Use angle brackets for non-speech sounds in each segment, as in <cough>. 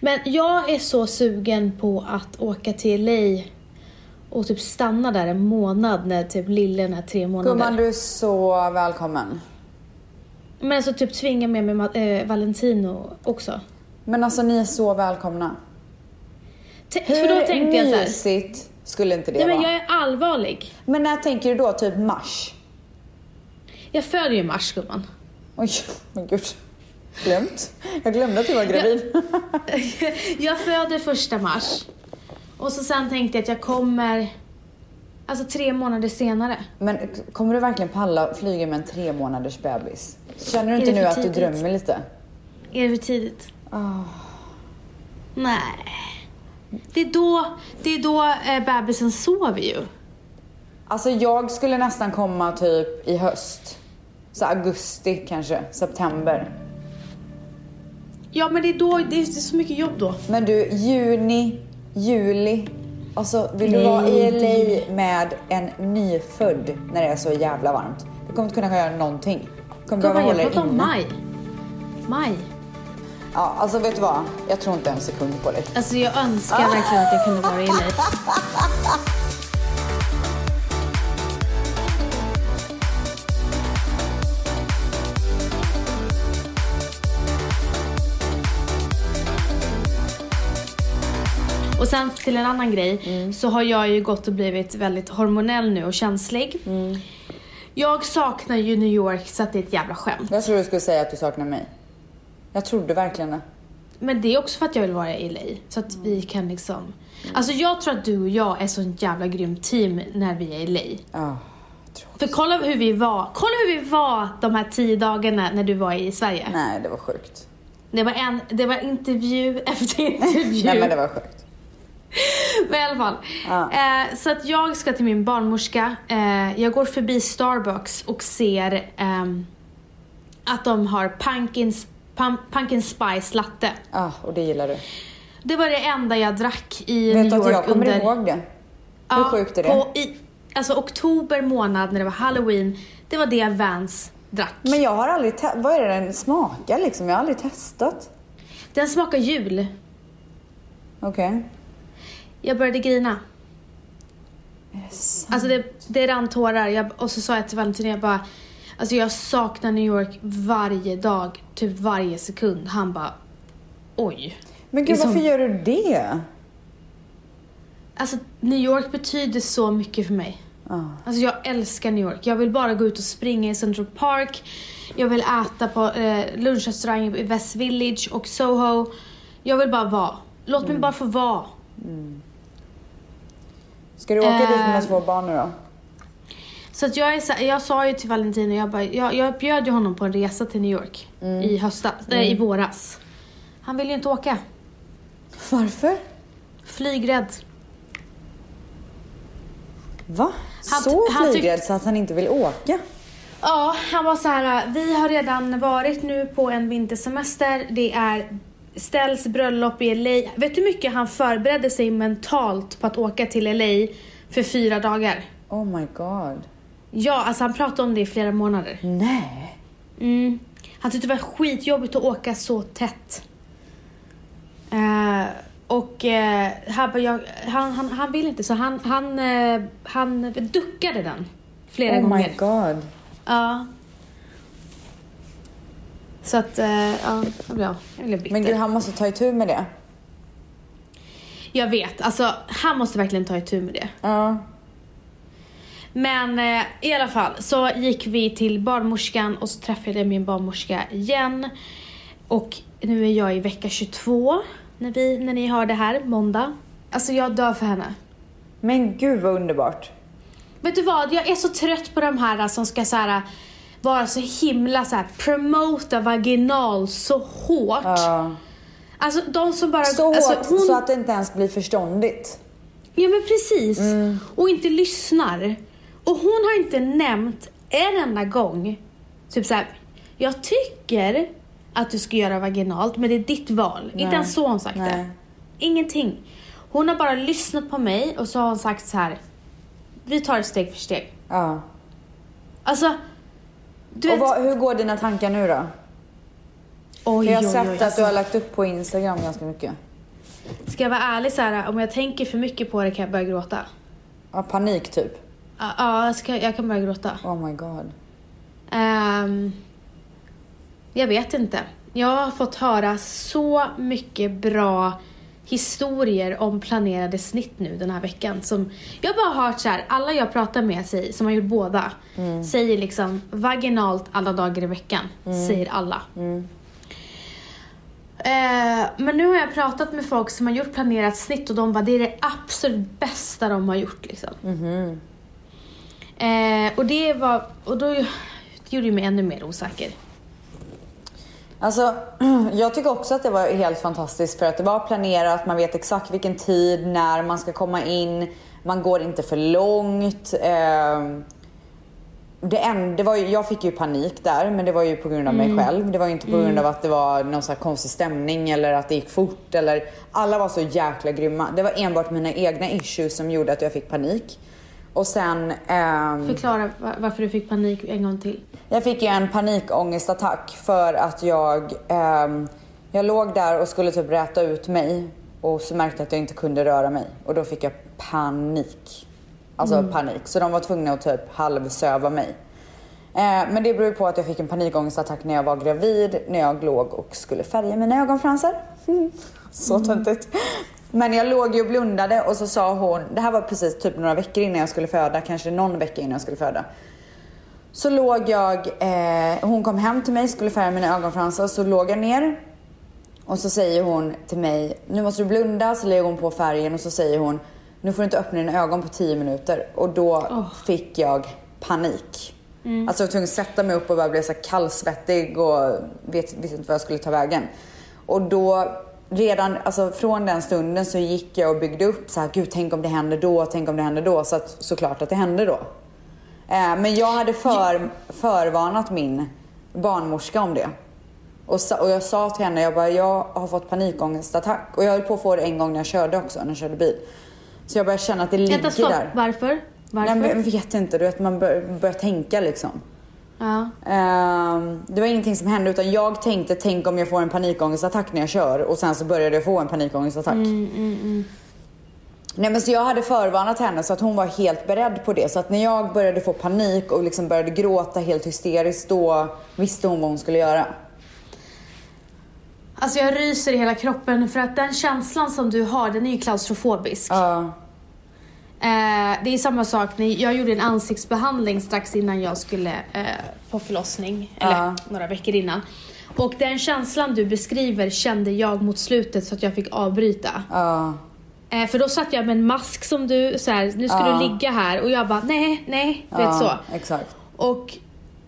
Men jag är så sugen på att åka till LA och typ stanna där en månad när typ lillen är tre månader. Gumman, du är så välkommen. Men alltså typ tvinga med mig eh, Valentino också. Men alltså ni är så välkomna. T- för då tänkte jag så här. mysigt skulle inte det Nej men vara? jag är allvarlig. Men när tänker du då? Typ mars? Jag föder ju i mars gumman. Oj, <laughs> men gud. Glömt. Jag glömde att du var gravid. <laughs> jag föder första mars. Och så sen tänkte jag att jag kommer, alltså tre månader senare. Men kommer du verkligen palla flyga med en tre månaders bebis? Känner du inte nu att du drömmer lite? Är det för tidigt? Ah. Nej. Det är då, det är då eh, bebisen sover ju. Alltså jag skulle nästan komma typ i höst. Så augusti kanske, september. Ja men det är då, det är så mycket jobb då. Men du, juni, juli. Alltså vill du vara i. LA med en nyfödd när det är så jävla varmt? Du kommer inte kunna göra någonting. Du kommer behöva hålla dig pratar om inne. maj. Maj. Ja, alltså vet du vad? Jag tror inte en sekund på dig. Alltså jag önskar verkligen att jag kunde vara i LA. <laughs> sen till en annan grej så har jag ju gått och blivit väldigt hormonell nu och känslig. Jag saknar ju New York så att det är ett jävla skämt. Jag tror du skulle säga att du saknar mig. Jag trodde verkligen det. Men det är också för att jag vill vara i LA. Så att vi kan liksom... Alltså jag tror att du och jag är så en jävla grym team när vi är i LA. Tror... För kolla hur vi var, kolla hur vi var de här tio dagarna när du var i Sverige. Nej, det var sjukt. Det var, en, det var intervju <laughs> efter intervju. Nej, men det var sjukt. <laughs> Men i alla fall. Ja. Eh, så att jag ska till min barnmorska. Eh, jag går förbi Starbucks och ser ehm, att de har pumpkin, pum, pumpkin spice latte. Ja, och det gillar du. Det var det enda jag drack i Vet New York att jag kommer under... ihåg det? Hur sjukt är det? På, i, alltså oktober månad när det var halloween, det var det Vans drack. Men jag har aldrig te- Vad är det den smakar liksom? Jag har aldrig testat. Den smakar jul. Okej. Jag började grina. Det? Alltså det, det rann tårar. Jag, och så sa jag till Valentin, jag bara, alltså jag saknar New York varje dag, typ varje sekund. Han bara, oj. Men gud, det är som- varför gör du det? Alltså New York betyder så mycket för mig. Ja. Alltså jag älskar New York. Jag vill bara gå ut och springa i Central Park. Jag vill äta på eh, lunchrestauranger i West Village och Soho. Jag vill bara vara. Låt Mm. mig bara få vara. Ska du åka dit med Eh. två barn nu då? Så att jag, är, jag sa ju till Valentino, jag, bara, jag, jag bjöd ju honom på en resa till New York Mm. i höstas, nej, i våras. Han vill ju inte åka. Varför? Flygrädd. Va? Han- så flygrädd så att han inte vill åka? Ja, han var så här. vi har redan varit nu på en vintersemester. Det är ställs bröllop i LA. Vet du hur mycket han förberedde sig mentalt på att åka till LA för fyra dagar? Oh my god. Ja, alltså han pratade om det i flera månader. Nej. Mm. Han tyckte det var skitjobbigt att åka så tätt. Eh, och eh, han, bara, jag, han, han, han vill inte så han, han, eh, han duckade den flera Oh gånger. my god. Ja. Så att, eh, ja, jag blev, jag bitter. Men gud, han måste ta itu med det. Jag vet, alltså han måste verkligen ta itu med det. Ja. Men eh, i alla fall så gick vi till barnmorskan och så träffade jag min barnmorska igen. Och nu är jag i vecka 22 när, vi, när ni hör det här, måndag. Alltså jag dör för henne. Men gud vad underbart. Vet du vad, jag är så trött på de här som ska så här, vara så himla så här, promota vaginal så hårt. Ja. Alltså de som bara... Så hårt alltså, hon, så att det inte ens blir förståndigt. Ja men precis. Mm. Och inte lyssnar. Och hon har inte nämnt en enda gång, typ så här, jag tycker att du ska göra vaginalt men det är ditt val. Nej. Inte ens så har hon sagt Nej. det. Ingenting. Hon har bara lyssnat på mig och så har hon sagt så här. vi tar det steg för steg. Ja. Alltså, du Och vad, hur går dina tankar nu då? Oj, För jag har oj, sett oj, att alltså. du har lagt upp på Instagram ganska mycket. Ska jag vara ärlig så här, om jag tänker för mycket på det kan jag börja gråta. Ja, panik typ. Ja, Ja, jag, ska, jag kan börja gråta. Oh my god. Ehm, jag vet inte. Jag har fått höra så mycket bra historier om planerade snitt nu den här veckan. Som, jag har bara hört så här, alla jag pratar med sig, som har gjort båda, säger liksom vaginalt alla dagar i veckan. Säger alla. Eh, men nu har jag pratat med folk som har gjort planerat snitt och de bara, det är det absolut bästa de har gjort liksom. Eh, och det var, och då det gjorde det mig ännu mer osäker. Alltså, <clears throat> jag tycker också att det var helt fantastiskt för att det var planerat, man vet exakt vilken tid, när man ska komma in, man går inte för långt. Eh, det en, det var ju, jag fick ju panik där, men det var ju på grund av mig själv. Det var ju inte på grund av att det var någon så här konstig stämning eller att det gick fort. Eller, alla var så jäkla grymma. Det var enbart mina egna issues som gjorde att jag fick panik. Och sen... ehm, Förklara va- varför du fick panik en gång till. jag fick ju en panikångestattack för att jag, ehm, jag låg där och skulle typ räta ut mig och så märkte jag att jag inte kunde röra mig och då fick jag panik. Alltså panik. Så de var tvungna att typ halvsöva mig. Eh, men det beror på att jag fick en panikångestattack när jag var gravid, när jag låg och skulle färga mina ögonfransar. <laughs> Så töntigt. Men jag låg ju och blundade och så sa hon, det här var precis typ några veckor innan jag skulle föda, kanske någon vecka innan jag skulle föda. Så låg jag, eh, hon kom hem till mig, skulle färga mina ögonfransar, så låg jag ner. Och så säger hon till mig, nu måste du blunda, så lägger hon på färgen och så säger hon, nu får du inte öppna dina ögon på 10 minuter. Och då Åh. fick jag panik. Alltså jag var tvungen att sätta mig upp och bara blev så kallsvettig och vet, visste inte vad jag skulle ta vägen. Och då, redan alltså från den stunden så gick jag och byggde upp så här, gud tänk om det händer då, tänk om det händer då. Så att, såklart att det hände då. Eh, men jag hade för, förvarnat min barnmorska om det. Och, sa, och jag sa till henne, jag bara, jag har fått panikångestattack. Och jag höll på att få det en gång när jag körde också, när jag körde bil. Så jag började känna att det ligger Vänta, stopp. där. Varför? Varför? Nej, jag vet inte, du vet man bör, börjar tänka liksom. Ja. Ehm, det var ingenting som hände utan jag tänkte, tänk om jag får en panikångestattack när jag kör och sen så började jag få en panikångestattack. Mm, Nej men så jag hade förvarnat henne så att hon var helt beredd på det. Så att när jag började få panik och liksom började gråta helt hysteriskt då visste hon vad hon skulle göra. Alltså jag ryser i hela kroppen för att den känslan som du har, den är ju klaustrofobisk. Ja. Eh, det är samma sak jag gjorde en ansiktsbehandling strax innan jag skulle eh, på förlossning, eller Ja. några veckor innan. Och den känslan du beskriver kände jag mot slutet så att jag fick avbryta. Ja. Eh, för då satt jag med en mask som du, så här, nu ska Ja. du ligga här och jag bara nej, nej, du vet så. Exakt. Och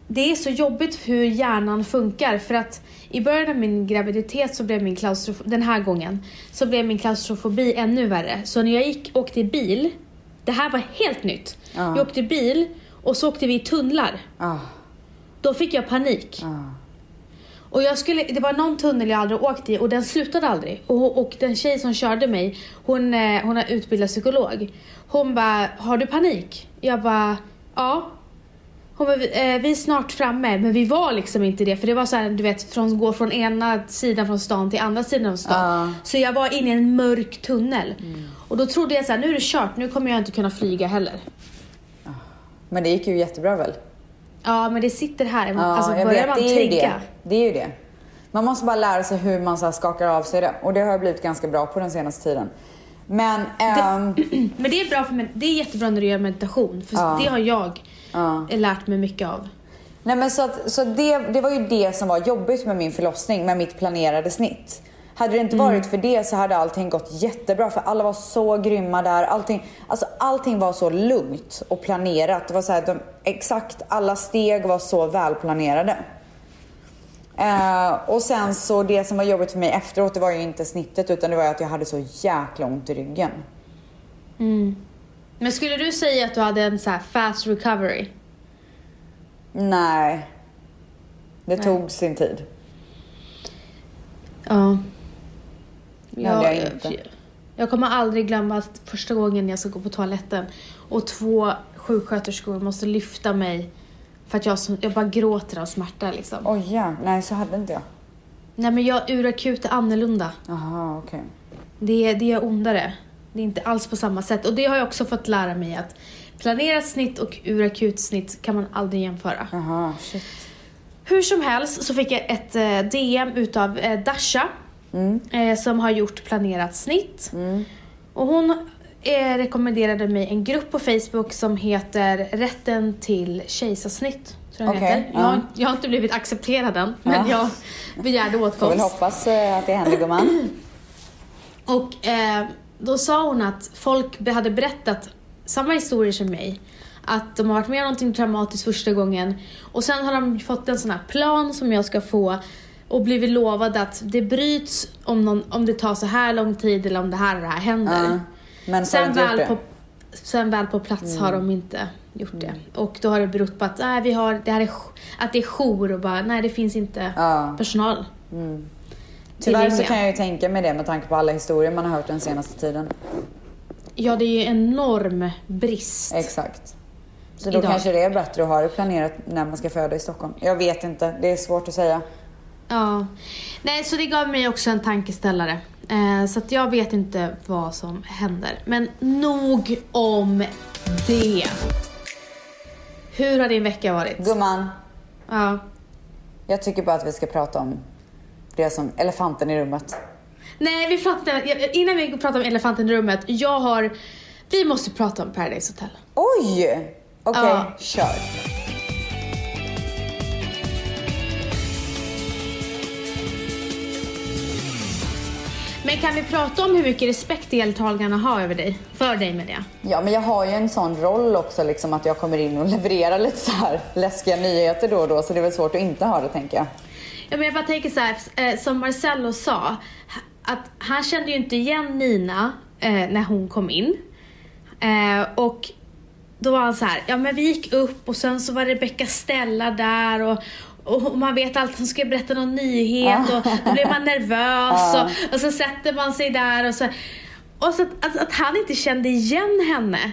det är så jobbigt hur hjärnan funkar för att i början av min graviditet så blev min klaustrofobi, den här gången, så blev min klaustrofobi ännu värre. Så när jag gick, åkte bil, det här var helt nytt. Ja. Jag åkte bil och så åkte vi i tunnlar. Ja. Då fick jag panik. Ja. Och jag skulle, det var någon tunnel jag aldrig åkt i och den slutade aldrig. Och, och den tjej som körde mig, hon, eh, hon är utbildad psykolog. Hon bara, har du panik? Jag bara, ja. Hon bara, vi, eh, vi är snart framme, men vi var liksom inte det. För det var så här, du vet, från, gå från ena sidan från stan till andra sidan av stan. Ja. Så jag var inne i en mörk tunnel. Och då trodde jag så här, nu är det kört, nu kommer jag inte kunna flyga heller. Men det gick ju jättebra väl? Ja, men det sitter här. Ja, alltså jag börjar vet, man det är ju det. Det är ju det. Man måste bara lära sig hur man så skakar av sig det. Och det har jag blivit ganska bra på den senaste tiden. Men, ehm, <clears throat> Men det är bra för med, det är jättebra när du gör meditation. För Ja. det har jag Ja. lärt mig mycket av. nej men så, att, så det, det var ju det som var jobbigt med min förlossning, med mitt planerade snitt. Hade det inte varit för det så hade allting gått jättebra för alla var så grymma där. Allting, alltså allting var så lugnt och planerat. Det var så här, de, exakt alla steg var så välplanerade. Eh, och sen så det som var jobbigt för mig efteråt det var ju inte snittet utan det var ju att jag hade så jäkla ont i ryggen. Men skulle du säga att du hade en så här fast recovery? Nej. Det tog sin tid. Ja. Hade jag inte. jag kommer aldrig glömma att första gången jag ska gå på toaletten och två sjuksköterskor måste lyfta mig för att jag, jag bara gråter av smärta liksom. Oj ja, nej så hade inte jag. Nej men jag urakut är annorlunda. Jaha, okej. Det, det är ondare. Det är inte alls på samma sätt. Och det har jag också fått lära mig att planerat snitt och urakut snitt kan man aldrig jämföra. Jaha, shit. Hur som helst så fick jag ett eh, DM utav eh, Dasha Mm. eh, som har gjort planerat snitt. Mm. Och hon eh, rekommenderade mig en grupp på Facebook som heter Rätten till kejsarsnitt. Tror jag heter. Jag, har, ja. jag har inte blivit accepterad än, men Ja. jag begärde Får väl åtkomst. hoppas eh, att det händer gumman. <clears throat> Och eh, då sa hon att folk hade berättat samma historier som mig. Att de har varit med om någonting traumatiskt första gången och sen har de fått en sån här plan som jag ska få och blivit lovad att det bryts om, någon, om det tar så här lång tid eller om det här och det här händer. Ja. Men Sen väl, på, sen väl på plats har de inte gjort det. Och då har det berott på att, nej, vi har, det här är, att det är jour och bara, nej det finns inte Ja. personal. Tyvärr så kan jag ju tänka mig det med tanke på alla historier man har hört den senaste tiden. Ja, det är ju enorm brist. Exakt. Så då Idag. kanske det är bättre att ha det planerat när man ska föda i Stockholm. Jag vet inte, det är svårt att säga. Ja. Nej, så det gav mig också en tankeställare. Eh, så att jag vet inte vad som händer. Men nog om det. Hur har din vecka varit? Gumman, Ja. jag tycker bara att vi ska prata om det som elefanten i rummet. Nej, vi jag- Innan vi pratar om elefanten i rummet. Jag har... Vi måste prata om Paradise Hotel. Oj! Okej, Ja. kör. Men kan vi prata om hur mycket respekt deltagarna har över dig? För dig med det. Ja, men jag har ju en sån roll också, liksom att jag kommer in och <laughs> levererar lite så här läskiga nyheter då och då, så det är väl svårt att inte ha det, tänker jag. Ja, men jag bara tänker så här, eh, som Marcello sa, att han kände ju inte igen Nina eh, när hon kom in. Eh, och då var han så här, ja men vi gick upp och sen så var Rebecca Stella där och, och man vet alltid hon ska berätta någon nyhet och då blir man nervös och, och så sätter man sig där och så. Och så att, att, att han inte kände igen henne.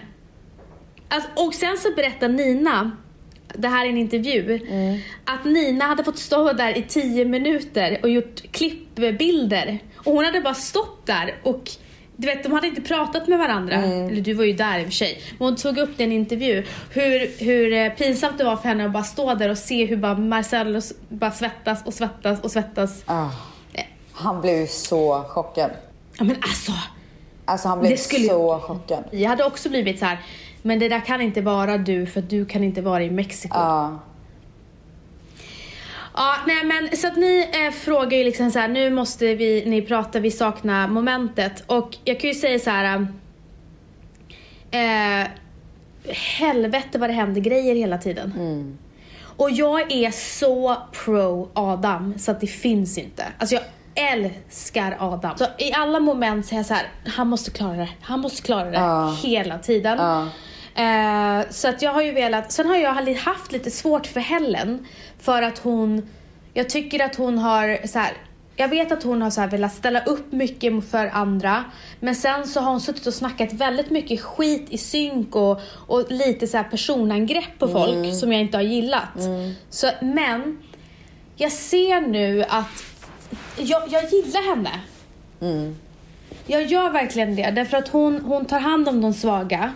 Alltså, och sen så berättar Nina, det här är en intervju, att Nina hade fått stå där i tio minuter och gjort klippbilder. Och hon hade bara stått där och du vet, de hade inte pratat med varandra. Eller du var ju där i och för sig. Men hon tog upp det i en intervju. Hur, hur eh, pinsamt det var för henne att bara stå där och se hur bara Marcello bara svettas och svettas och svettas. Ah, han blev ju så chockad. Ja men alltså. Alltså han blev skulle- så chockad. Jag hade också blivit så här. men det där kan inte vara du för du kan inte vara i Mexiko. Ja. Ja, nej men så att ni eh, frågar ju liksom så här, nu måste vi, ni prata, vi saknar momentet. Och jag kan ju säga så här. Eh, helvete vad det händer grejer hela tiden. Och jag är så pro Adam så att det finns inte. Alltså jag älskar Adam. Så i alla moment säger jag så här, han måste klara det, han måste klara det Ja. hela tiden. Ja. Eh, så att jag har ju velat, sen har jag haft lite svårt för Helen för att hon, jag tycker att hon har så här. Jag vet att hon har så här velat ställa upp mycket för andra men sen så har hon suttit och snackat väldigt mycket skit i synk och, och lite så här personangrepp på folk som jag inte har gillat. Så, men jag ser nu att jag, jag gillar henne. Jag gör verkligen det därför att hon, hon tar hand om de svaga.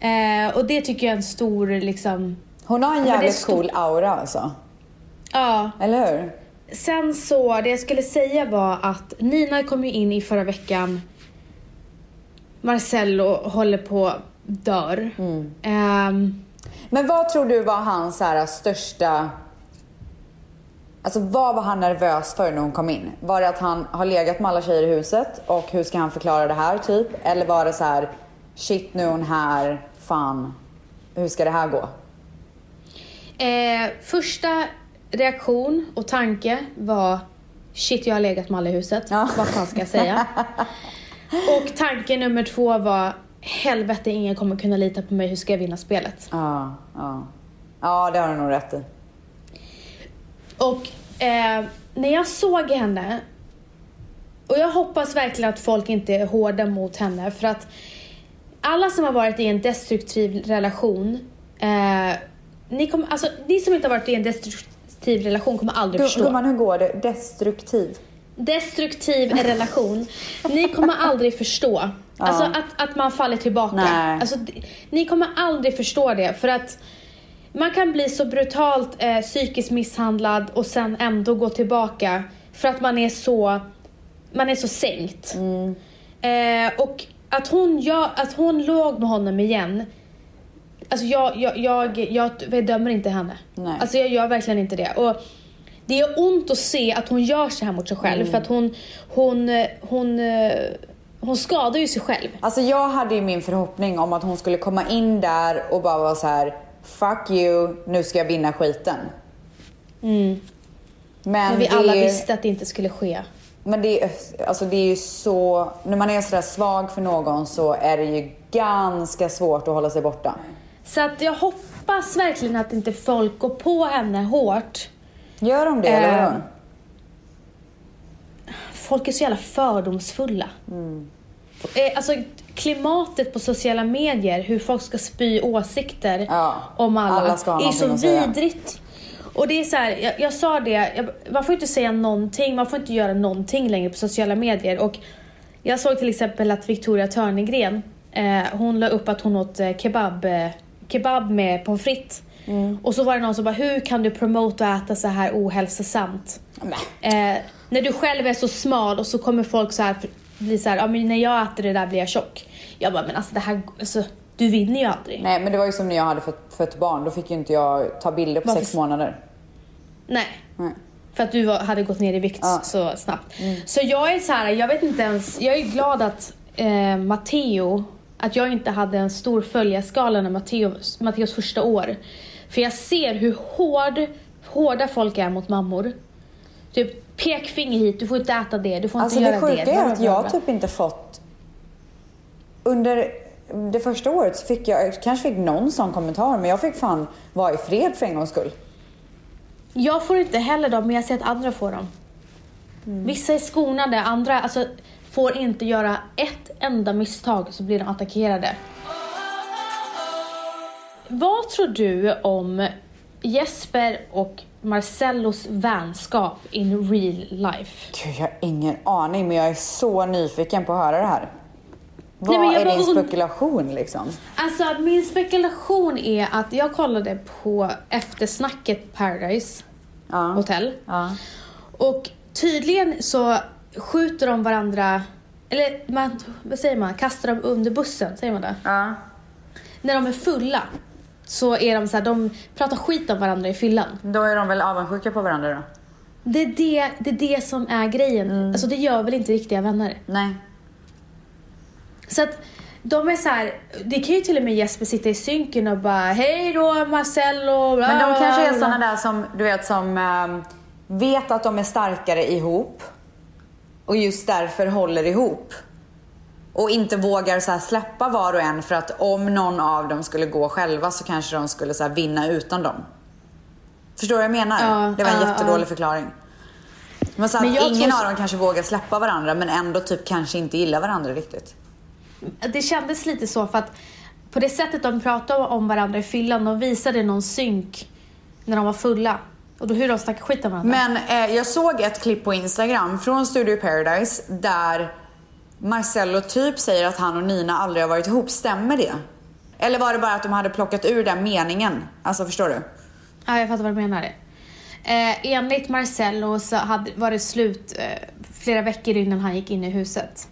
Eh, och det tycker jag är en stor liksom, Hon har en jävligt stor- cool aura alltså. ja. Eller hur? Sen så, det jag skulle säga var att Nina kom ju in i förra veckan. Marcello håller på dör. Ehm, Men vad tror du var hans här, största... Alltså vad var han nervös för när hon kom in? Var det att han har legat med alla tjejer i huset och hur ska han förklara det här typ? Eller var det så här, shit nu är hon här, fan, hur ska det här gå? eh, första reaktion och tanke var shit jag har legat med alla i huset. Ja. Vad fan ska jag säga? <laughs> och tanke nummer två var helvete ingen kommer kunna lita på mig, hur ska jag vinna spelet? Ja, ja. Ja, det har du nog rätt i. Och eh, när jag såg henne, och jag hoppas verkligen att folk inte är hårda mot henne för att alla som har varit i en destruktiv relation, eh, ni, kom, alltså, ni som inte har varit i en destruktiv relation kommer aldrig Gu- förstå. Gumman, hur går det? Destruktiv? Destruktiv relation. Ni kommer aldrig förstå. <laughs> Alltså att, att man faller tillbaka. Nej. Alltså, ni kommer aldrig förstå det för att man kan bli så brutalt eh, psykiskt misshandlad och sen ändå gå tillbaka för att man är så, man är så sänkt. Eh, och att hon, gör, att hon låg med honom igen, alltså jag, jag, jag, jag, jag dömer inte henne. Nej. Alltså jag gör verkligen inte det. Och det är ont att se att hon gör så här mot sig själv för att hon, hon, hon, eh, hon skadar ju sig själv. Alltså jag hade ju min förhoppning om att hon skulle komma in där och bara vara så här: fuck you, nu ska jag vinna skiten. Men, Men vi alla visste att det inte skulle ske. Men det, är- alltså det är ju så, när man är sådär svag för någon så är det ju ganska svårt att hålla sig borta. Så att jag hoppas verkligen att inte folk går på henne hårt. Gör de det eller Eh, vadå? Folk är så jävla fördomsfulla. Eh, Alltså klimatet på sociala medier, hur folk ska spy åsikter Ja, om alla, alla är så vidrigt. Och det är så här, jag, jag sa det, jag, man får inte säga någonting, man får inte göra någonting längre på sociala medier. Och jag såg till exempel att Victoria Törnegren, eh, hon la upp att hon åt eh, kebab, eh, kebab med pommes frites. Mm. Och så var det någon som bara, hur kan du promota att äta så här ohälsosamt? Nej. Eh, när du själv är så smal och så kommer folk så här bli så här, ja men när jag äter det där blir jag tjock. Jag bara, men alltså det här, alltså, du vinner ju aldrig. Nej men det var ju som när jag hade fått, fött barn, då fick ju inte jag ta bilder på Varför- sex månader. Nej. Nej. För att du var, hade gått ner i vikt Ja. så snabbt. Så jag är så här, jag vet inte ens, jag är glad att eh, Matteo, att jag inte hade en stor följarskala när Matteos, Matteos första år. För jag ser hur hård, hårda folk är mot mammor. Typ pekfinger hit, du får inte äta det, du får Alltså inte det göra det. sjuka är att jag typ inte fått... Under det första året så fick jag, jag kanske fick någon sån kommentar, men jag fick fan vara i fred för en gångs skull. Jag får inte heller dem, men jag ser att andra får dem. Vissa är skonade, andra alltså, får inte göra ett enda misstag så blir de attackerade. Vad tror du om Jesper och Marcellos vänskap in real life? Gud, jag har ingen aning, men jag är så nyfiken på att höra det här. Vad Nej, är bara din spekulation liksom? Alltså min spekulation är att jag kollade på eftersnacket Paradise Ja. Hotel. Ja. Och tydligen så skjuter de varandra, eller man, vad säger man, kastar dem under bussen, säger man det? ja. När de är fulla så är de så här, de pratar skit om varandra i fyllan. Då är de väl avundsjuka på varandra då? Det är det, det, är det som är grejen. Alltså det gör väl inte riktiga vänner. Nej. Så att de är så här, det kan ju till och med Jesper sitta i synken och bara hej då Marcello. bla, Men de kanske är bla." såna där som, du vet, som ehm, vet att de är starkare ihop och just därför håller ihop. Och inte vågar så släppa var och en för att om någon av dem skulle gå själva så kanske de skulle så vinna utan dem. Förstår du vad jag menar? Ja, det var en ja, jättedålig ja. förklaring. Men så att Men ingen tror- av dem kanske vågar släppa varandra men ändå typ kanske inte gillar varandra riktigt. Det kändes lite så för att på det sättet de pratade om varandra i fyllan, de visade någon synk när de var fulla. Och då hur de snackade skit om varandra. Men eh, jag såg ett klipp på Instagram från Studio Paradise där Marcello typ säger att han och Nina aldrig har varit ihop. Stämmer det? Eller var det bara att de hade plockat ur den meningen? Alltså förstår du? Ja, jag fattar vad du menar. Eh, enligt Marcello så hade, var det slut eh, flera veckor innan han gick in i huset.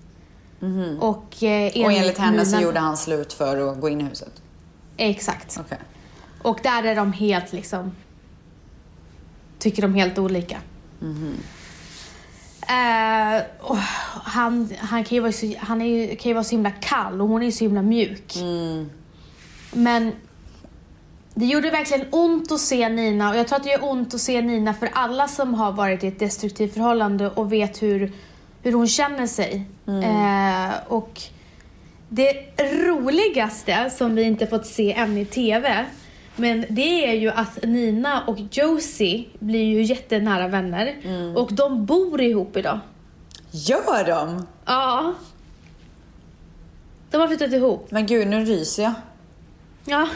Och, eh, Och enligt henne så gjorde han slut för att gå in i huset. Exakt. Okej. Och där är de helt liksom... Tycker de helt olika. Eh, och han, han, kan ju vara så, han är ju, kan ju vara så himla kall och hon är ju så himla mjuk. Men det gjorde verkligen ont att se Nina och jag tror att det gör ont att se Nina för alla som har varit i ett destruktivt förhållande och vet hur, hur hon känner sig. Eh, och det roligaste som vi inte fått se än i TV men det är ju att Nina och Josie blir ju jättenära vänner och de bor ihop idag. Gör de? Ja. De har flyttat ihop. Men gud, nu ryser jag. Ja.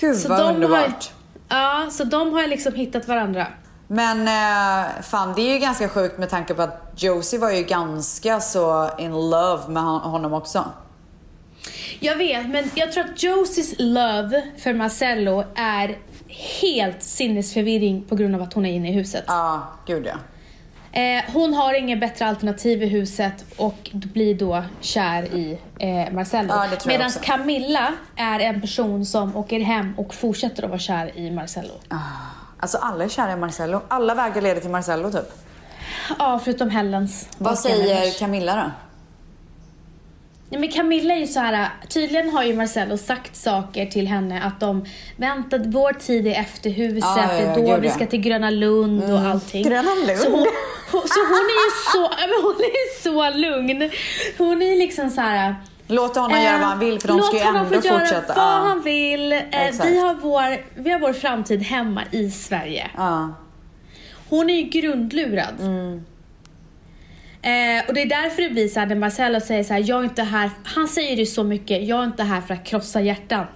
Gud Så vad de har, underbart. ja, så de har liksom hittat varandra. Men eh, fan, det är ju ganska sjukt med tanke på att Josie var ju ganska så in love med hon- honom också. Jag vet, men jag tror att Josies love för Marcello är helt sinnesförvirring på grund av att hon är inne i huset. Ja, gud ja. Eh, hon har inget bättre alternativ i huset och blir då kär i eh, Marcello. Jag Medan. Camilla är en person som åker hem och fortsätter att vara kär i Marcello. Alltså alla är kära i Marcello. Alla vägar leder till Marcello typ. Ja, förutom Hellens. Vad säger. Camilla då? Nej, men Camilla är ju så här, tydligen har ju Marcello sagt saker till henne att de vänta, vår tid är efter huset, Ja, ja, ja, då gud, vi ska till Gröna Lund och allting. Gröna Lund? Så hon, så hon är ju så, <laughs> hon är så lugn. Hon är liksom så här. Låt honom göra vad han vill för de låt ska ju honom ändå få göra fortsätta. vad Ja. han vill. Eh, vi, har vår, vi har vår framtid hemma i Sverige. Ja. Hon är ju grundlurad. Mm. Eh, och det är därför det blir så här när Marcello säger så här, jag är inte här, han säger det så mycket, jag är inte här för att krossa hjärtan.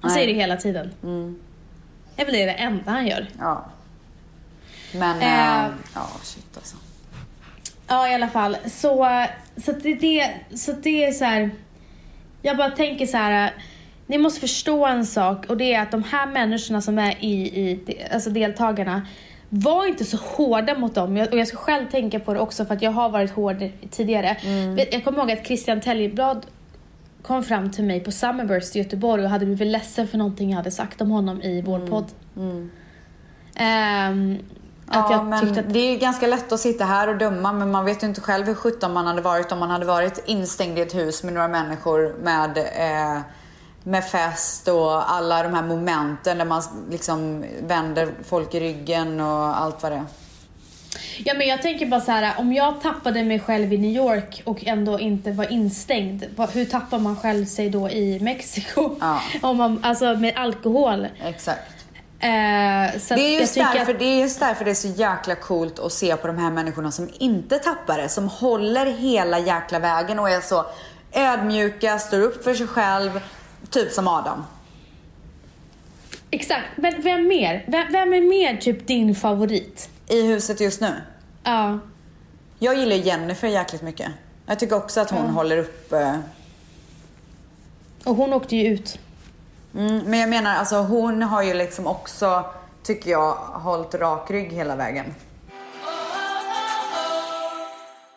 Han Nej. säger det hela tiden. Mm. Det är väl det enda han gör. ja. Men, Eh. eh, ja shit alltså. Ja i alla fall, så, så, det, det, så det är så här. jag bara tänker så här. ni måste förstå en sak och det är att de här människorna som är i, i alltså deltagarna, var inte så hårda mot dem. Jag- Och jag ska själv tänka på det också för att jag har varit hård tidigare. Vet- Jag kommer ihåg att Christian Tellblad kom fram till mig på Summerburst i Göteborg och hade blivit ledsen för någonting jag hade sagt om honom i vår podd. Ehm, att Ja, men att det är ju ganska lätt att sitta här och döma men man vet ju inte själv hur sjutton man hade varit om man hade varit instängd i ett hus med några människor med, eh, med fest och alla de här momenten där man liksom vänder folk i ryggen och allt vad det är. Ja men jag tänker bara så här, om jag tappade mig själv i New York och ändå inte var instängd, hur tappar man själv sig då i Mexiko? Ja. <laughs> Om man, alltså med alkohol. Exakt. Eh, så Det är, just därför, att, det är just därför det är så jäkla coolt att se på de här människorna som inte tappar det. Som håller hela jäkla vägen och är så ödmjuka, står upp för sig själv. Typ som Adam. Exakt, men vem mer? Vem, vem är mer typ din favorit? I huset just nu. Ja. Jag gillar Jennifer jäkligt mycket. Jag tycker också att hon håller upp... eh, Och hon åkte ju ut. Mm, men jag menar, alltså hon har ju liksom också, tycker jag, hållit rak rygg hela vägen.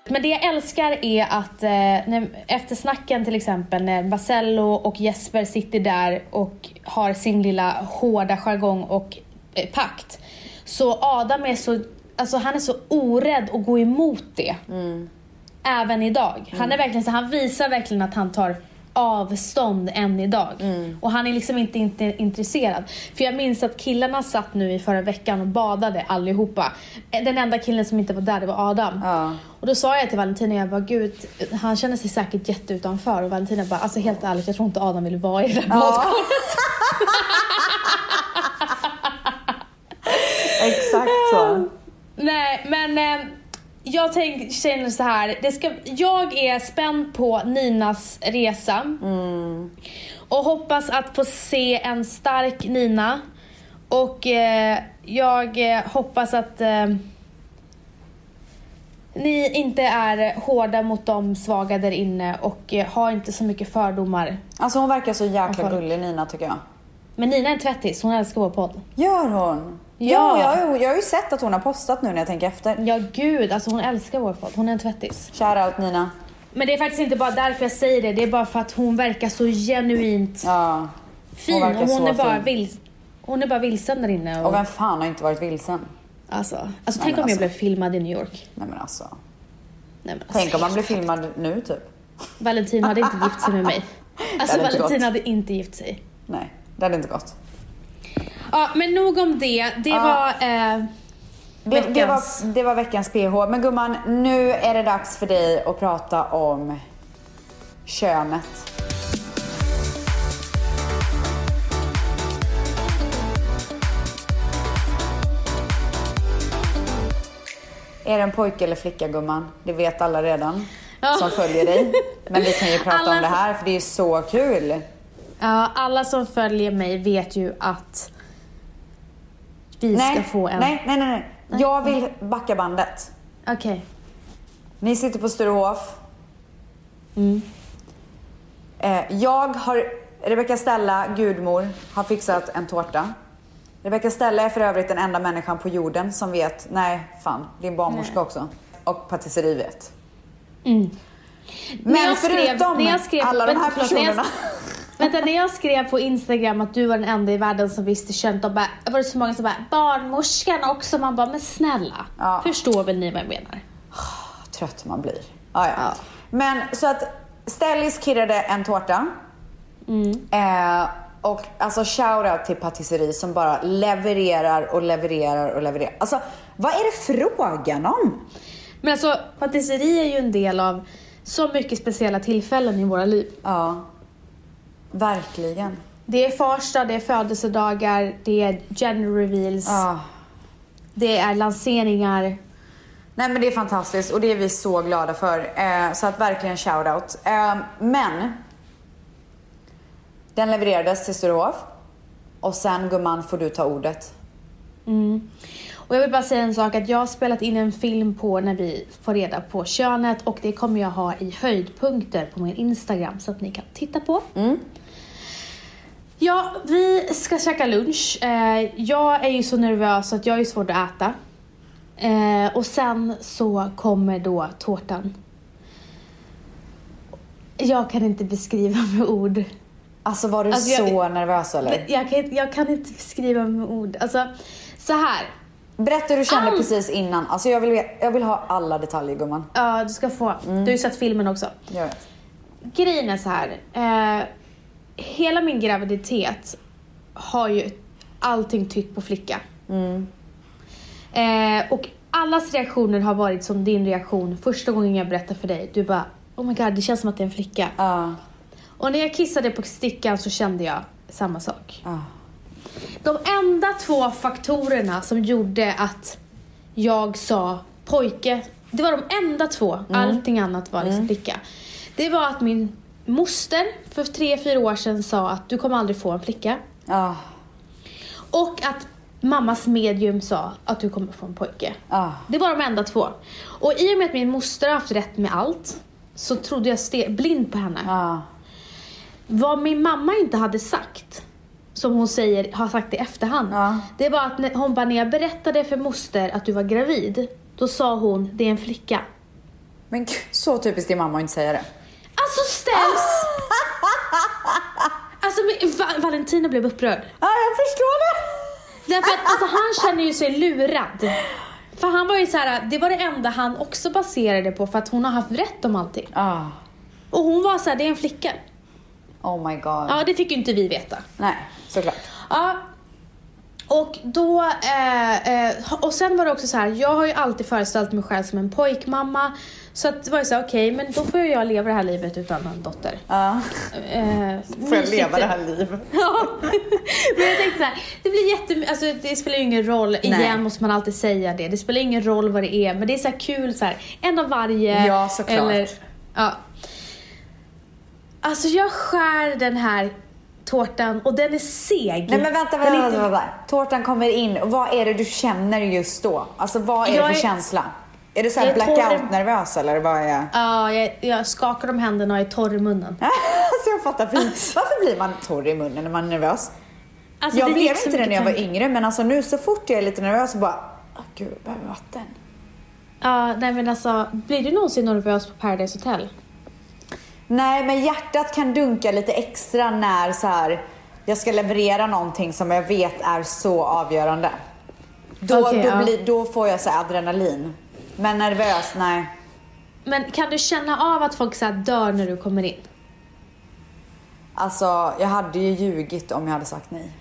Men det jag älskar är att eh, när, efter snacken till exempel när Basello och Jesper sitter där och har sin lilla hårda jargong och eh, pakt. Så Adam är så, alltså han är så orädd att gå emot det. Även idag. Han är verkligen så, han visar verkligen att han tar avstånd än idag. Och han är liksom inte, inte intresserad. För jag minns att killarna satt nu i förra veckan och badade allihopa. Den enda killen som inte var där det var Adam. Ja. Och då sa jag till Valentina, jag bara gud, han känner sig säkert jätteutanför. Och Valentina bara, alltså helt ärligt jag tror inte Adam vill vara i det där badkaret. <laughs> Exakt så. <laughs> Nej, men eh, jag tänk, känner så här. Det ska, jag är spänd på Ninas resa. Och hoppas att få se en stark Nina. Och eh, jag eh, hoppas att eh, ni inte är hårda mot de svaga där inne och eh, har inte så mycket fördomar. Alltså hon verkar så jäkla gullig Nina tycker jag. Men Nina är en tvättis, hon älskar vår podd. Gör hon? Ja. Ja, jag, jag har ju sett att hon har postat nu när jag tänker efter. Ja gud, alltså hon älskar vår podd. Hon är en tvättis. Shoutout Nina. Men det är faktiskt inte bara därför jag säger det, det är bara för att hon verkar så genuint Ja. fin verkar och hon är, bara vil, hon är bara vilsen där inne. Och, Och vem fan har inte varit vilsen? alltså, alltså Nej, tänk om jag alltså. blev filmad i New York. Nej men alltså. Nej, men Tänk om man alltså, blir filmad nu typ. Valentin hade inte gift sig med mig. <laughs> Alltså Valentin hade inte gift sig. Nej, det hade inte gått. Ja, men nog om det. Det Ja. var... Eh, Det, det, var, det var veckans PH. Men gumman, nu är det dags för dig att prata om könet. Är det en pojke eller flicka gumman? Det vet alla redan Ja. som följer dig. Men vi kan ju prata Alla om det här för det är så kul. Ja, alla som följer mig vet ju att vi nej, ska få en... nej, nej, nej, nej. Jag vill backa bandet. Okej. Ni sitter på Sturehof. Mm. Eh, jag har, Rebecca Stella, gudmor, har fixat en tårta. Rebecca Stella är för övrigt den enda människan på jorden som vet, nej fan, din barnmorska också. Och patisserie vet. Mm. Men förutom skrev- alla de här personerna. Vänta, när jag skrev på Instagram att du var den enda i världen som visste könet, då var det så många som bara “barnmorskan också”. Man bara, men snälla. Ja. Förstår väl ni vad jag menar? trött man blir. Ah, ja. Ja. Men så att Stellis kirrade en tårta. Mm. Eh, och alltså shoutout till patisserie som bara levererar och levererar och levererar. Alltså vad är det frågan om? Men alltså, patisserie är ju en del av så mycket speciella tillfällen i våra liv. Ja, verkligen. Det är farsdag, det är födelsedagar, det är gender reveals, Ja. det är lanseringar. Nej men det är fantastiskt och det är vi så glada för. Eh, så att verkligen shoutout. Eh, men den levererades till Sturehof och sen gumman får du ta ordet. Mm. Och jag vill bara säga en sak, att jag har spelat in en film på när vi får reda på könet och det kommer jag ha i höjdpunkter på min Instagram så att ni kan titta på. Mm. Ja, vi ska käka lunch. Eh, jag är ju så nervös att jag är svårt att äta. Eh, och sen så kommer då tårtan. Jag kan inte beskriva med ord. Alltså var du Alltså, jag- så nervös eller? Jag kan, jag kan inte beskriva med ord. Alltså, så här. Berätta hur du kände Au! precis innan. Alltså jag vill, jag vill ha alla detaljer gumman. Ja, du ska få. Du har ju sett filmen också. Jag vet. Grejen är så här. Eh, hela min graviditet har ju allting tytt på flicka. Eh, och allas reaktioner har varit som din reaktion första gången jag berättade för dig. Du bara, oh my god, det känns som att det är en flicka. Ja. Och när jag kissade på stickan så kände jag samma sak. Ja. De enda två faktorerna som gjorde att jag sa pojke, det var de enda två, allting annat var liksom flicka. Det var att min moster för tre, fyra år sedan sa att du kommer aldrig få en flicka. Ja. Och att mammas medium sa att du kommer få en pojke. Ja. Det var de enda två. Och i och med att min moster har haft rätt med allt så trodde jag blind på henne. Ja. Vad min mamma inte hade sagt, som hon säger, har sagt i efterhand, Ja. det var att när, hon bara, när jag berättade för moster att du var gravid, då sa hon, det är en flicka. Men så typiskt din mamma att inte säga det. Alltså ställs! <laughs> alltså Va- Valentino blev upprörd. Ja, jag förstår det. Därför att alltså, han känner ju sig lurad. För han var ju så här, det var det enda han också baserade på för att hon har haft rätt om allting. Ja. Och hon var så här, det är en flicka. Oh my god. Ja, det fick ju inte vi veta. Nej, såklart. Ja. Och då, eh, eh, och sen var det också så här, jag har ju alltid föreställt mig själv som en pojkmamma. Så att det var ju så okej, men då får jag leva det här livet utan en dotter. Ja. Eh, Får jag leva det här livet? <laughs> Ja. men jag tänkte så här, det blir jätte, alltså det spelar ju ingen roll, igen måste man alltid säga det, det spelar ingen roll vad det är, men det är så kul så här, en av varje. Ja, såklart. Eller, ja. Alltså jag skär den här tårtan och den är seg. Nej men vänta, vänta, vänta, vänta. Tårtan kommer in vad är det du känner just då? Alltså vad är Jag det för är- känsla? Är du såhär blackout-nervös eller vad är... Ja, jag, jag skakar om händerna och är torr i munnen. <laughs> alltså jag fattar precis. Varför blir man torr i munnen när man är nervös? Alltså, jag blev inte det när jag var tankar. yngre men alltså nu så fort jag är lite nervös så bara, åh gud jag behöver vatten. Ja, nej men alltså, blir du någonsin nervös på Paradise Hotel? Nej men hjärtat kan dunka lite extra när så här jag ska leverera någonting som jag vet är så avgörande. Då, Okej, då, blir, då får jag så adrenalin. Men nervös, nej. Men kan du känna av att folk så dör när du kommer in? Alltså jag hade ju ljugit om jag hade sagt nej.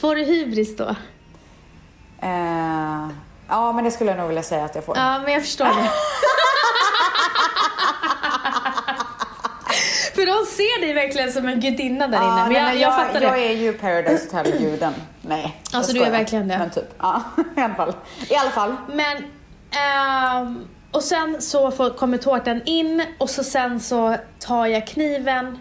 Får du hybris då? Eh, ja men det skulle jag nog vilja säga att jag får. Ja, men jag förstår det. <laughs> För de ser dig verkligen som en gudinna där Ja, inne. Men nej, jag, jag, fattar jag det. är ju Paradise Hotel-guden. Nej, jag Alltså, du är verkligen det. Men typ, ja <laughs> i alla fall. I alla fall. Men, ehm, och sen så får, kommer tårtan in och så sen så tar jag kniven.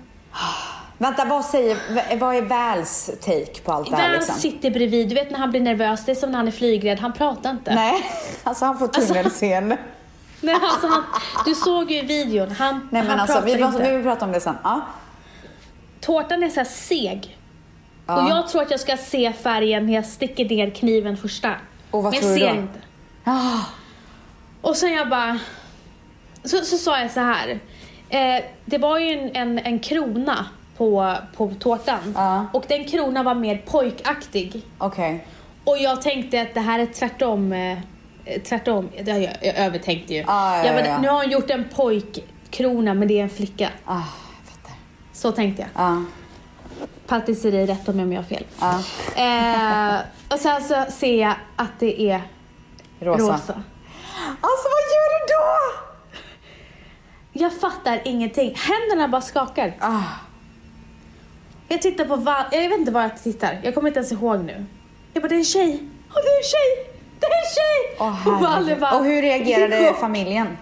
Vänta, vad säger, vad är Vals take på allt det här Väl liksom? sitter bredvid, du vet när han blir nervös, det är som när han är flygrädd, han pratar inte. Nej, <laughs> alltså han får tunnelseende. <laughs> Nej, alltså han, du såg ju videon, han, Nej men han alltså, pratar vi, inte. vi vill prata om det sen. Ja. Tårtan är så seg. Ja. Och jag tror att jag ska se färgen när jag sticker ner kniven första. Och vad Men tror jag du ser då? inte. Ah, Och sen jag bara... Så, så sa jag så här. Eh, det var ju en, en, en krona på, på tårtan. Ja. Och den kronan var mer pojkaktig. Okej. Och jag tänkte att det här är tvärtom. Eh, tvärtom. Har jag, jag övertänkte ju. Ja, ja, jag bara, ja. Nu har hon gjort en pojkkrona men det är en flicka. Ah, jag fattar. Så tänkte jag. Ja. Patisserie, rätta mig om jag har fel. Ja. Eh, och sen så ser jag att det är Rosa. rosa. Alltså vad gör du då? Jag fattar ingenting. Händerna bara skakar. Ah. Jag tittar på vad, jag vet inte vad jag tittar. Jag kommer inte ens ihåg nu. Jag bara, det är en tjej. Åh, det är en tjej. Det är en tjej. Åh, och, Valle bara, och hur reagerade "Det är familjen?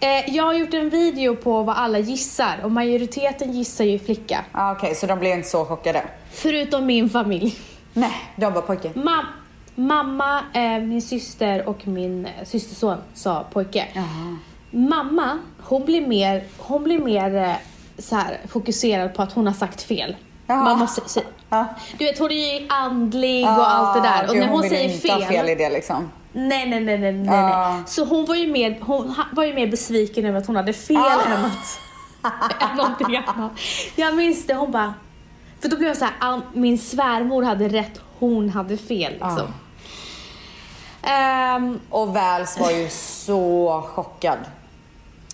Eh, jag har gjort en video på vad alla gissar och majoriteten gissar ju flicka. Ah, Okej, så de blev inte så chockade? Förutom min familj. Nej, de var pojke. Ma mamma, eh, min syster och min eh, systerson sa pojke. Jaha. Mamma, hon blir mer, hon blir mer eh, så här, fokuserad på att hon har sagt fel. Jaha. Man måste, Ja. du vet, hon är ju andlig och allt det där. Och Ah, gud, när hon, ju säger fel, fel i det liksom. nej, nej, nej, nej, nej, nej. Så hon var ju mer, hon var ju mer besviken över att hon hade fel Ah. än att än någonting annat. Jag minns det, hon bara, för då blev jag så här, "Ah, min svärmor hade rätt, hon hade fel liksom. Ehm, Och Vals var ju så chockad.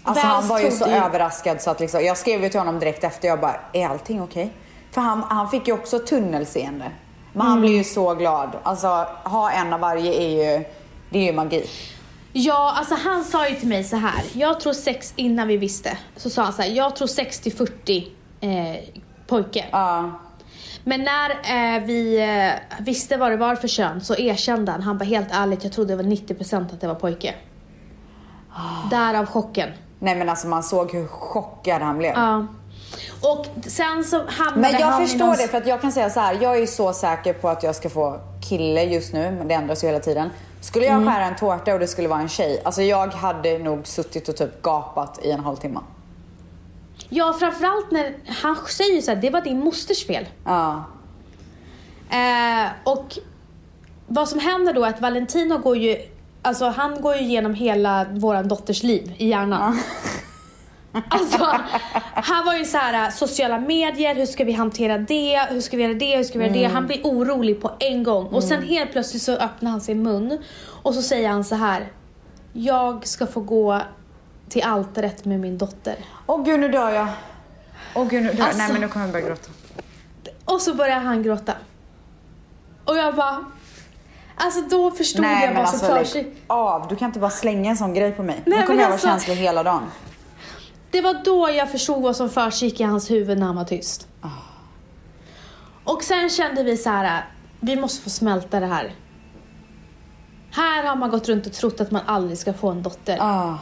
Alltså Vals han var ju så ju- överraskad så att liksom, jag skrev ju till honom direkt efter, jag bara, är allting okej? För han, han fick ju också tunnelseende. Men Mm. han blev ju så glad. Alltså ha en av varje är ju, det är ju magi. Ja, alltså han sa ju till mig så här. Jag tror sex, innan vi visste, så sa han så här. Jag tror 60-40 eh, pojke. Ja. Men när eh, vi eh, visste vad det var för kön så erkände han. Han bara helt ärligt, jag trodde det var 90% att det var pojke. Därav chocken. Nej men alltså man såg hur chockad han blev. Ja. Och sen så hamnade Men jag han förstår någon- det för att jag kan säga så här. Jag är så säker på att jag ska få kille just nu, men det ändras ju hela tiden. Skulle jag Mm. skära en tårta och det skulle vara en tjej, alltså jag hade nog suttit och typ gapat i en halvtimme. Ja, framförallt när han säger så här, det var din mosters fel. Ja. Eh, och vad som händer då är att Valentino går ju, alltså han går ju igenom hela våran dotters liv i hjärnan. <laughs> Alltså, han var ju så här sociala medier, hur ska vi hantera det, hur ska vi göra det, hur ska vi göra det? Han blir orolig på en gång och sen helt plötsligt så öppnar han sin mun och så säger han så här. Jag ska få gå till altaret med min dotter. Åh gud nu dör jag. Åh gud nu dör jag. Alltså- Nej men nu kommer jag börja gråta. Och så börjar han gråta. Och jag bara... Alltså då förstod Nej jag vad som alltså för sig. av. Du kan inte bara slänga en sån grej på mig. Nej, nu kommer jag alltså- vara känslig hela dagen. Det var då jag förstod vad som försiggick i hans huvud när han var tyst. Ah. Och sen kände vi så här, vi måste få smälta det här. Här har man gått runt och trott att man aldrig ska få en dotter. Ah.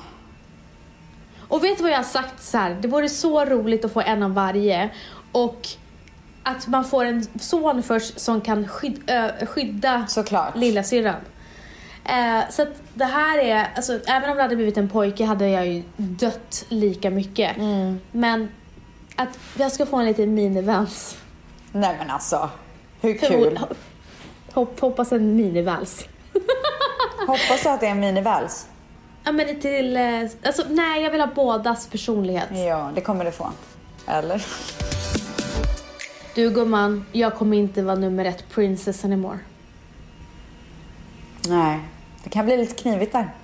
Och vet du vad jag har sagt så här? det vore så roligt att få en av varje. Och att man får en son först som kan skyd, ö, skydda Såklart. lilla syrran. Eh, så att det här är, alltså även om det hade blivit en pojke hade jag ju dött lika mycket. Mm. Men att jag ska få en liten minivals. Nej men alltså. Hur kul. Hopp, hoppas en minivals. <laughs> Hoppas du att det är en minivals. Ja men till, eh, alltså nej jag vill ha bådas personlighet. Ja, det kommer du få. Eller? Du gumman, jag kommer inte vara nummer ett princess anymore. Nej. Det kan bli lite knivigt där.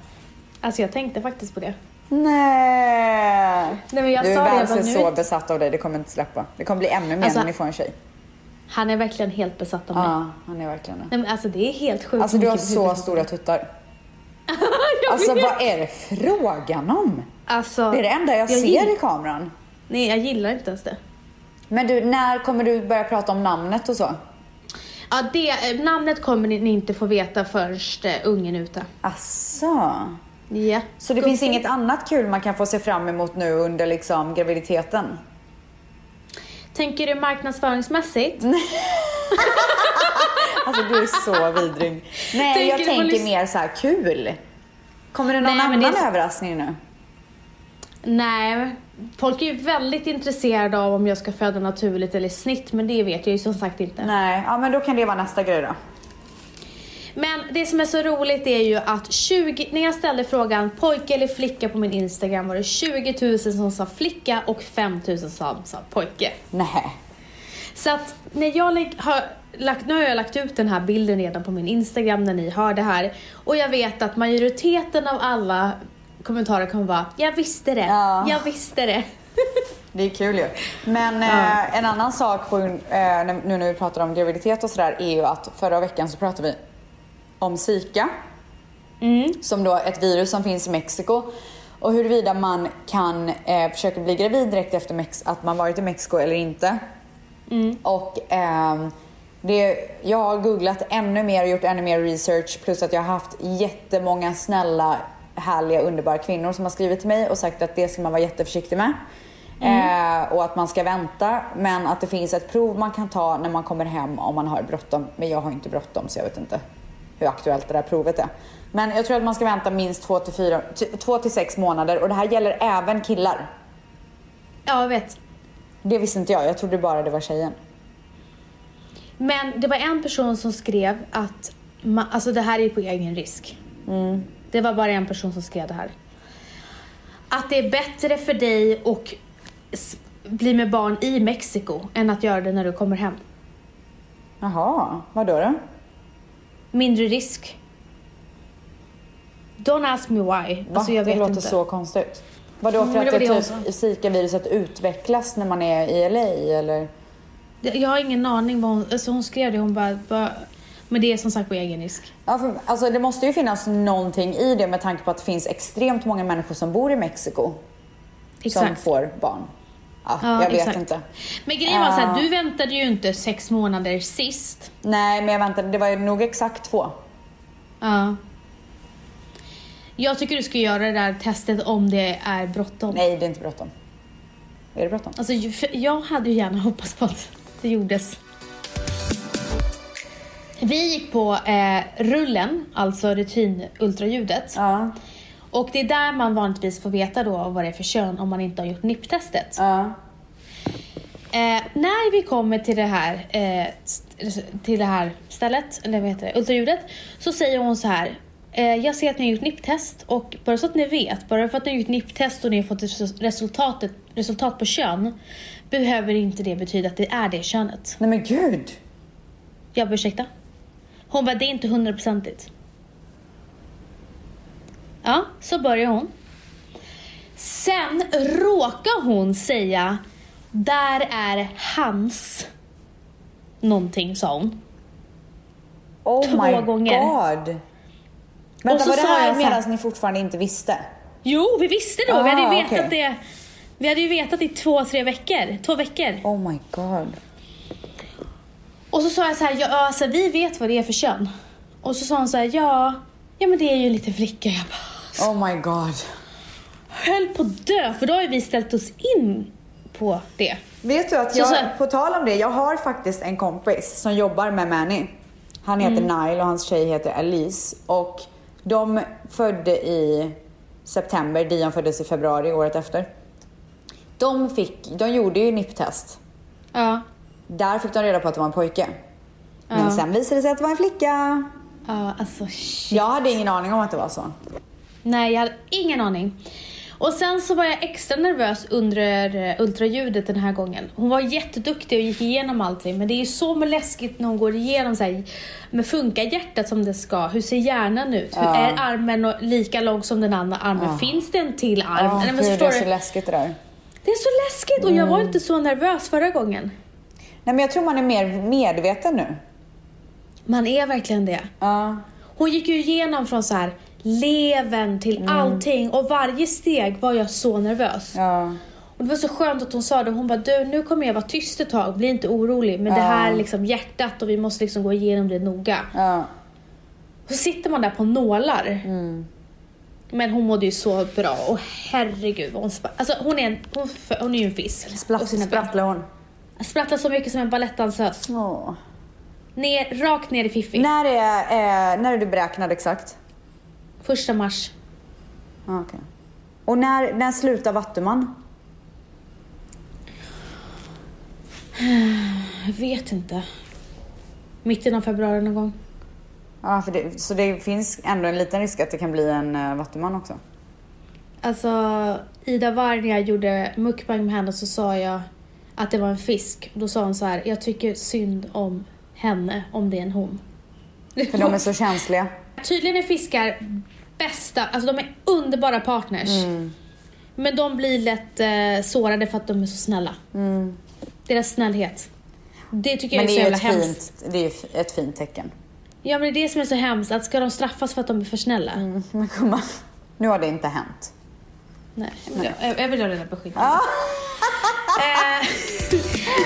Alltså jag tänkte faktiskt på det. Nej. Nej men jag du sa är nu så är- besatt av dig, det kommer inte släppa. Det kommer bli ännu mer Alltså- när ni får en tjej. Han är verkligen helt besatt av mig. Ja, han är verkligen det. Nej men alltså det är helt sjukt. Alltså du har så stora tuttar. <laughs> Alltså vad är det frågan om? Alltså, Det är det enda jag, jag ser gill- i kameran. Nej jag gillar inte ens det. Men du, när kommer du börja prata om namnet och så? Ja, det, eh, namnet kommer ni, inte få veta först eh, ungen är ute. Asså. Ja. Så det finns inget annat kul man kan få se fram emot nu under liksom graviditeten? Tänker du marknadsföringsmässigt? Alltså du är så vidrig. Nej, Tänker jag tänker mer så här kul. Kommer det någon Nej, annan det är- överraskning nu? Nej, folk är ju väldigt intresserade av om jag ska föda naturligt eller i snitt, men det vet jag ju som sagt inte. Nej, ja men då kan det vara nästa grej då. Men det som är så roligt är ju att 20, när jag ställde frågan pojke eller flicka på min Instagram var det 20 000 som sa flicka och 5 000 som sa pojke. Nej. Så att när jag har lagt, nu har jag lagt ut den här bilden redan på min Instagram när ni hör det här och jag vet att majoriteten av alla kommentarer kommer vara jag visste det, Ja. jag visste det. <laughs> Det är kul ju. Men eh, en annan sak på, eh, nu när vi pratar om graviditet och sådär är ju att förra veckan så pratade vi om Zika. Som då är ett virus som finns i Mexiko. Och huruvida man kan eh, försöka bli gravid direkt efter Mex- att man varit i Mexiko eller inte. Och ehm, det, jag har googlat ännu mer och gjort ännu mer research plus att jag har haft jättemånga snälla, härliga, underbara kvinnor som har skrivit till mig och sagt att det ska man vara jätteförsiktig med. Eh, och att man ska vänta men att det finns ett prov man kan ta när man kommer hem om man har bråttom. Men jag har inte bråttom så jag vet inte hur aktuellt det där provet är. Men jag tror att man ska vänta minst två till, fyra, två till sex månader och det här gäller även killar. Ja, jag vet. Det visste inte jag, jag trodde bara det var tjejen. Men det var en person som skrev att ma- alltså det här är på egen risk. Det var bara en person som skrev det här. Att det är bättre för dig s- bli med barn i Mexiko än att göra det när du kommer hem. Jaha, vad då? då? Mindre risk. Don't ask me why. Va? Alltså jag det vet låter inte. så konstigt. Vadå, Mm, för att det typ Zika-viruset utvecklas när man är i LA eller? Jag har ingen aning vad hon, alltså hon skrev det, hon bara, bara men det är som sagt på egen risk. Ja, för, alltså det måste ju finnas någonting i det med tanke på att det finns extremt många människor som bor i Mexiko som Exakt. får barn. Ja, Ja, jag vet exakt. inte. Men grejen var så här, Ja. du väntade ju inte sex månader sist. Nej, men jag väntade. Det var ju nog exakt två. Ja. Jag tycker du ska göra det där testet om det är bråttom. Nej, det är inte bråttom. Är det bråttom? Alltså, jag hade ju gärna hoppats på att det gjordes. Vi gick på eh, rullen, alltså rutinultraljudet. Ja. Och det är där man vanligtvis får veta då vad det är för kön om man inte har gjort NIPP-testet. Ja. Eh, när vi kommer till det här, eh, till det här stället, eller vad heter det, ultraljudet, så säger hon så här. Eh, jag ser att ni har gjort NIPP-test och bara så att ni vet, bara för att ni har gjort NIPP-test och ni har fått res- resultatet, resultat på kön, behöver inte det betyda att det är det könet. Nej men gud. Jag bara, ursäkta? Hon bara, det är inte hundraprocentigt. Ja, så börjar hon. Sen råkar hon säga, där är hans någonting, sa hon. Oh Två my gånger. god. Vänta, så var det här medan ni fortfarande inte visste? Jo, vi visste då. vi hade ju Ah, vetat okej. det. Vi hade ju vetat i två, tre veckor. Två veckor. Oh my god. Och så sa jag så här, ja, alltså, vi vet vad det är för kön. Och så sa hon så här, ja, ja men det är ju lite flicka. Jag bara, Oh my god. höll på att dö, för då har ju vi ställt oss in på det. Vet du att Så jag, så- på tal om det, jag har faktiskt en kompis som jobbar med Manny. Han heter Mm. Nile och hans tjej heter Alice. Och de födde i september, Dion föddes i februari året efter. De, fick, de gjorde ju NIP-test. Ja. Där fick de reda på att det var en pojke. Men Ja. sen visade det sig att det var en flicka. Ja, alltså shit. Jag hade ingen aning om att det var så. Nej, jag hade ingen aning. Och sen så var jag extra nervös under eh, ultraljudet den här gången. Hon var jätteduktig och gick igenom allting, men det är ju så läskigt när hon går igenom så här, men funkar hjärtat som det ska? Hur ser hjärnan ut? Hur Ja. är armen lika lång som den andra armen? Ja. Finns det en till arm? Ja, Nej, men gud, det är så läskigt det där. Det är så läskigt och jag var inte så nervös förra gången. Nej men jag tror man är mer medveten nu. Man är verkligen det. Ja. Hon gick ju igenom från så här leven till allting och varje steg var jag så nervös. Ja. Och det var så skönt att hon sa det. Hon bara, du nu kommer jag vara tyst ett tag, bli inte orolig. Men det här är liksom hjärtat och vi måste liksom gå igenom det noga. Ja. Så sitter man där på nålar. Mm. Men hon mådde ju så bra och herregud hon Alltså hon är, en, hon, hon är ju en fisk. Spratt, sprattlar hon? Sprattlar så mycket som en balettdansös. Åh. Ner, rakt ner i fiffi. När är, eh, när är du beräknad exakt? Första mars. Ah, okej. Och när, när slutar Vattuman? Jag vet inte. Mitten av februari någon gång. Ja, för det, så det finns ändå en liten risk att det kan bli en uh, Vattuman också? Alltså, Ida Warg när jag gjorde mukbang med henne så sa jag att det var en fisk. Då sa hon så här, jag tycker synd om henne om det är en hon. För de är så känsliga. <laughs> Tydligen är fiskar bästa, alltså de är underbara partners. Mm. Men de blir lätt eh, sårade för att de är så snälla. Deras snällhet. Det tycker Mm. Men jag är så jävla hemskt. fint, det är ju ett fint tecken. Ja men det är det som är så hemskt, att ska de straffas för att de är för snälla? Mm, <laughs> Men gumman, nu har det inte hänt. Nej, jag, jag vill ha reda på. Ah. Eh,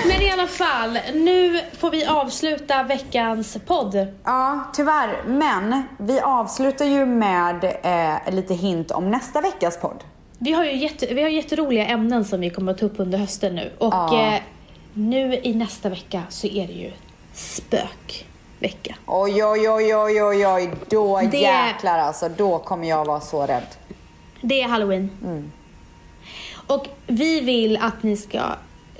men i alla fall, nu får vi avsluta veckans podd. Ja, tyvärr. Men vi avslutar ju med eh, lite hint om nästa veckas podd. Vi har ju jätte, vi har jätteroliga ämnen som vi kommer att ta upp under hösten nu. Och Ja. eh, nu i nästa vecka så är det ju spökvecka. Oj, oj, oj, oj, oj, oj. Då Det- jäklar alltså. Då kommer jag vara så rädd. Det är halloween. Och vi vill att ni ska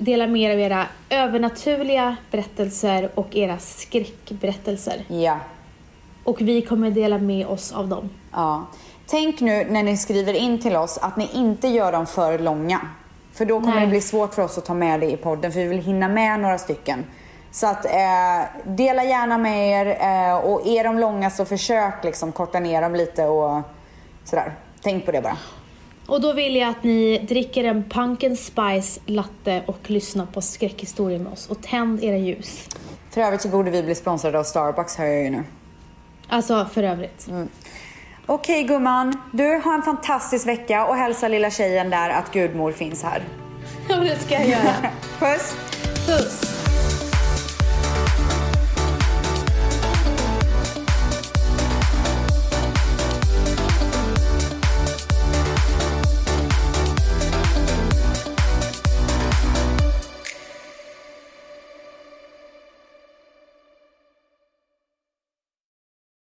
dela med er av era övernaturliga berättelser och era skräckberättelser. Ja. Och vi kommer dela med oss av dem. ja. Tänk nu när ni skriver in till oss att ni inte gör dem för långa. För då kommer Nej. det bli svårt för oss att ta med det i podden för vi vill hinna med några stycken. Så att eh, dela gärna med er eh, och är de långa så försök liksom korta ner dem lite och sådär. Tänk på det bara. Och då vill jag att ni dricker en pumpkin spice latte och lyssnar på skräckhistorier med oss. Och tänd era ljus. För övrigt så borde vi bli sponsrade av Starbucks hör jag ju nu. Alltså för övrigt. Okej gumman, du har en fantastisk vecka och hälsa lilla tjejen där att gudmor finns här. <laughs> Ja, det ska jag göra. <laughs> Puss! Puss!